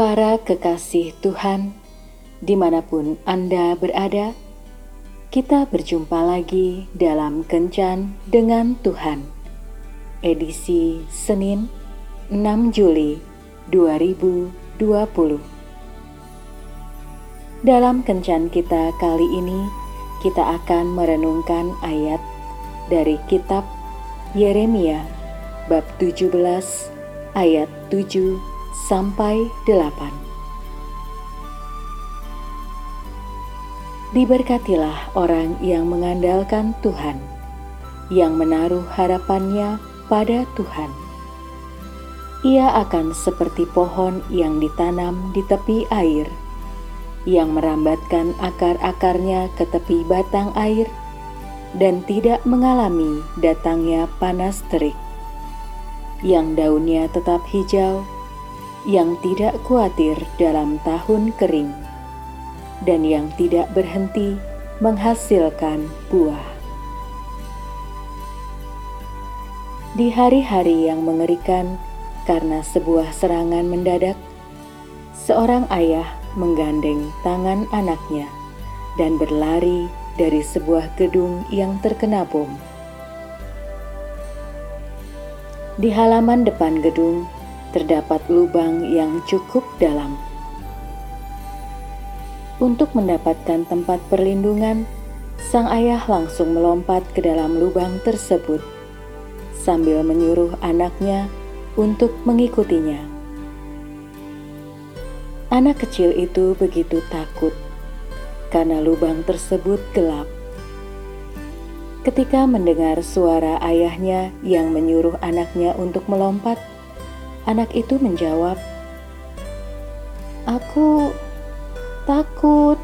Para kekasih Tuhan, di mana pun Anda berada, kita berjumpa lagi dalam Kencan dengan Tuhan, edisi Senin 6 Juli 2020. Dalam Kencan kita kali ini, kita akan merenungkan ayat dari kitab Yeremia bab 17 ayat 7 sampai 8. Diberkatilah orang yang mengandalkan Tuhan, yang menaruh harapannya pada Tuhan. Ia akan seperti pohon yang ditanam di tepi air, yang merambatkan akar-akarnya ke tepi batang air dan tidak mengalami datangnya panas terik, yang daunnya tetap hijau, yang tidak khawatir dalam tahun kering, dan yang tidak berhenti menghasilkan buah. Di hari-hari yang mengerikan karena sebuah serangan mendadak, seorang ayah menggandeng tangan anaknya dan berlari dari sebuah gedung yang terkena bom. Di halaman depan gedung terdapat lubang yang cukup dalam. Untuk mendapatkan tempat perlindungan, sang ayah langsung melompat ke dalam lubang tersebut sambil menyuruh anaknya untuk mengikutinya. Anak kecil itu begitu takut karena lubang tersebut gelap. Ketika mendengar suara ayahnya yang menyuruh anaknya untuk melompat, anak itu menjawab, "Aku takut.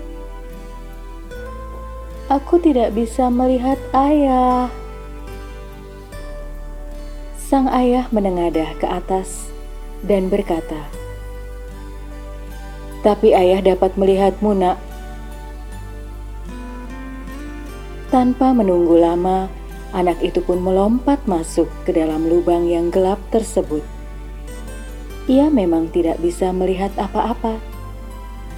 Aku tidak bisa melihat ayah." Sang ayah menengadah ke atas dan berkata, "Tapi ayah dapat melihatmu, Nak." Tanpa menunggu lama, anak itu pun melompat masuk ke dalam lubang yang gelap tersebut. Ia memang tidak bisa melihat apa-apa,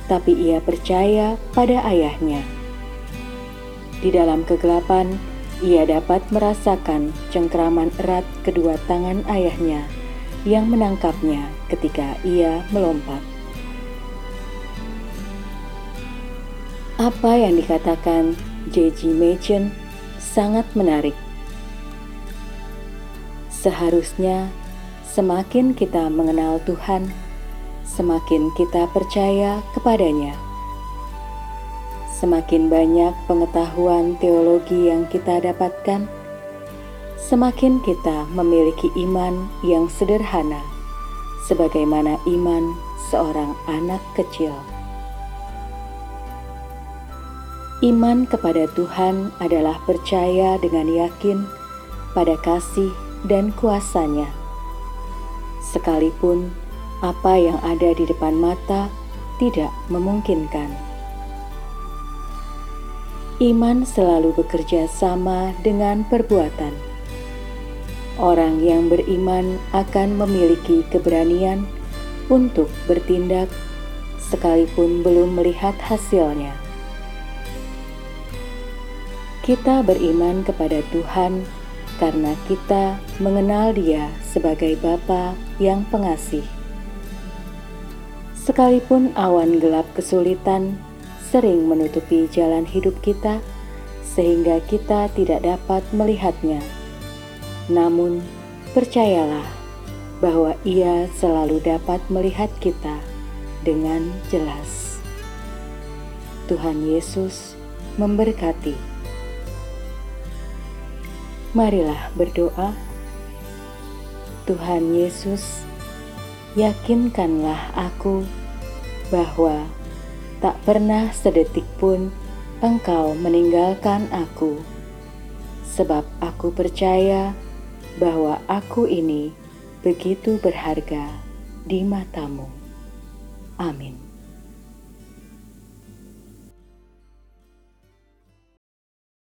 tapi ia percaya pada ayahnya. Di dalam kegelapan, ia dapat merasakan cengkraman erat kedua tangan ayahnya yang menangkapnya ketika ia melompat. Apa yang dikatakan J.G. Machen sangat menarik. Seharusnya semakin kita mengenal Tuhan, semakin kita percaya kepadanya. Semakin banyak pengetahuan teologi yang kita dapatkan, semakin kita memiliki iman yang sederhana, sebagaimana iman seorang anak kecil. Iman kepada Tuhan adalah percaya dengan yakin pada kasih dan kuasanya. Sekalipun apa yang ada di depan mata tidak memungkinkan. Iman selalu bekerja sama dengan perbuatan. Orang yang beriman akan memiliki keberanian untuk bertindak sekalipun belum melihat hasilnya. Kita beriman kepada Tuhan karena kita mengenal Dia sebagai Bapa yang pengasih. Sekalipun awan gelap kesulitan sering menutupi jalan hidup kita, sehingga kita tidak dapat melihatnya. Namun, percayalah bahwa Ia selalu dapat melihat kita dengan jelas. Tuhan Yesus memberkati. Marilah berdoa. Tuhan Yesus, yakinkanlah aku bahwa tak pernah sedetik pun Engkau meninggalkan aku, sebab aku percaya bahwa aku ini begitu berharga di matamu. Amin.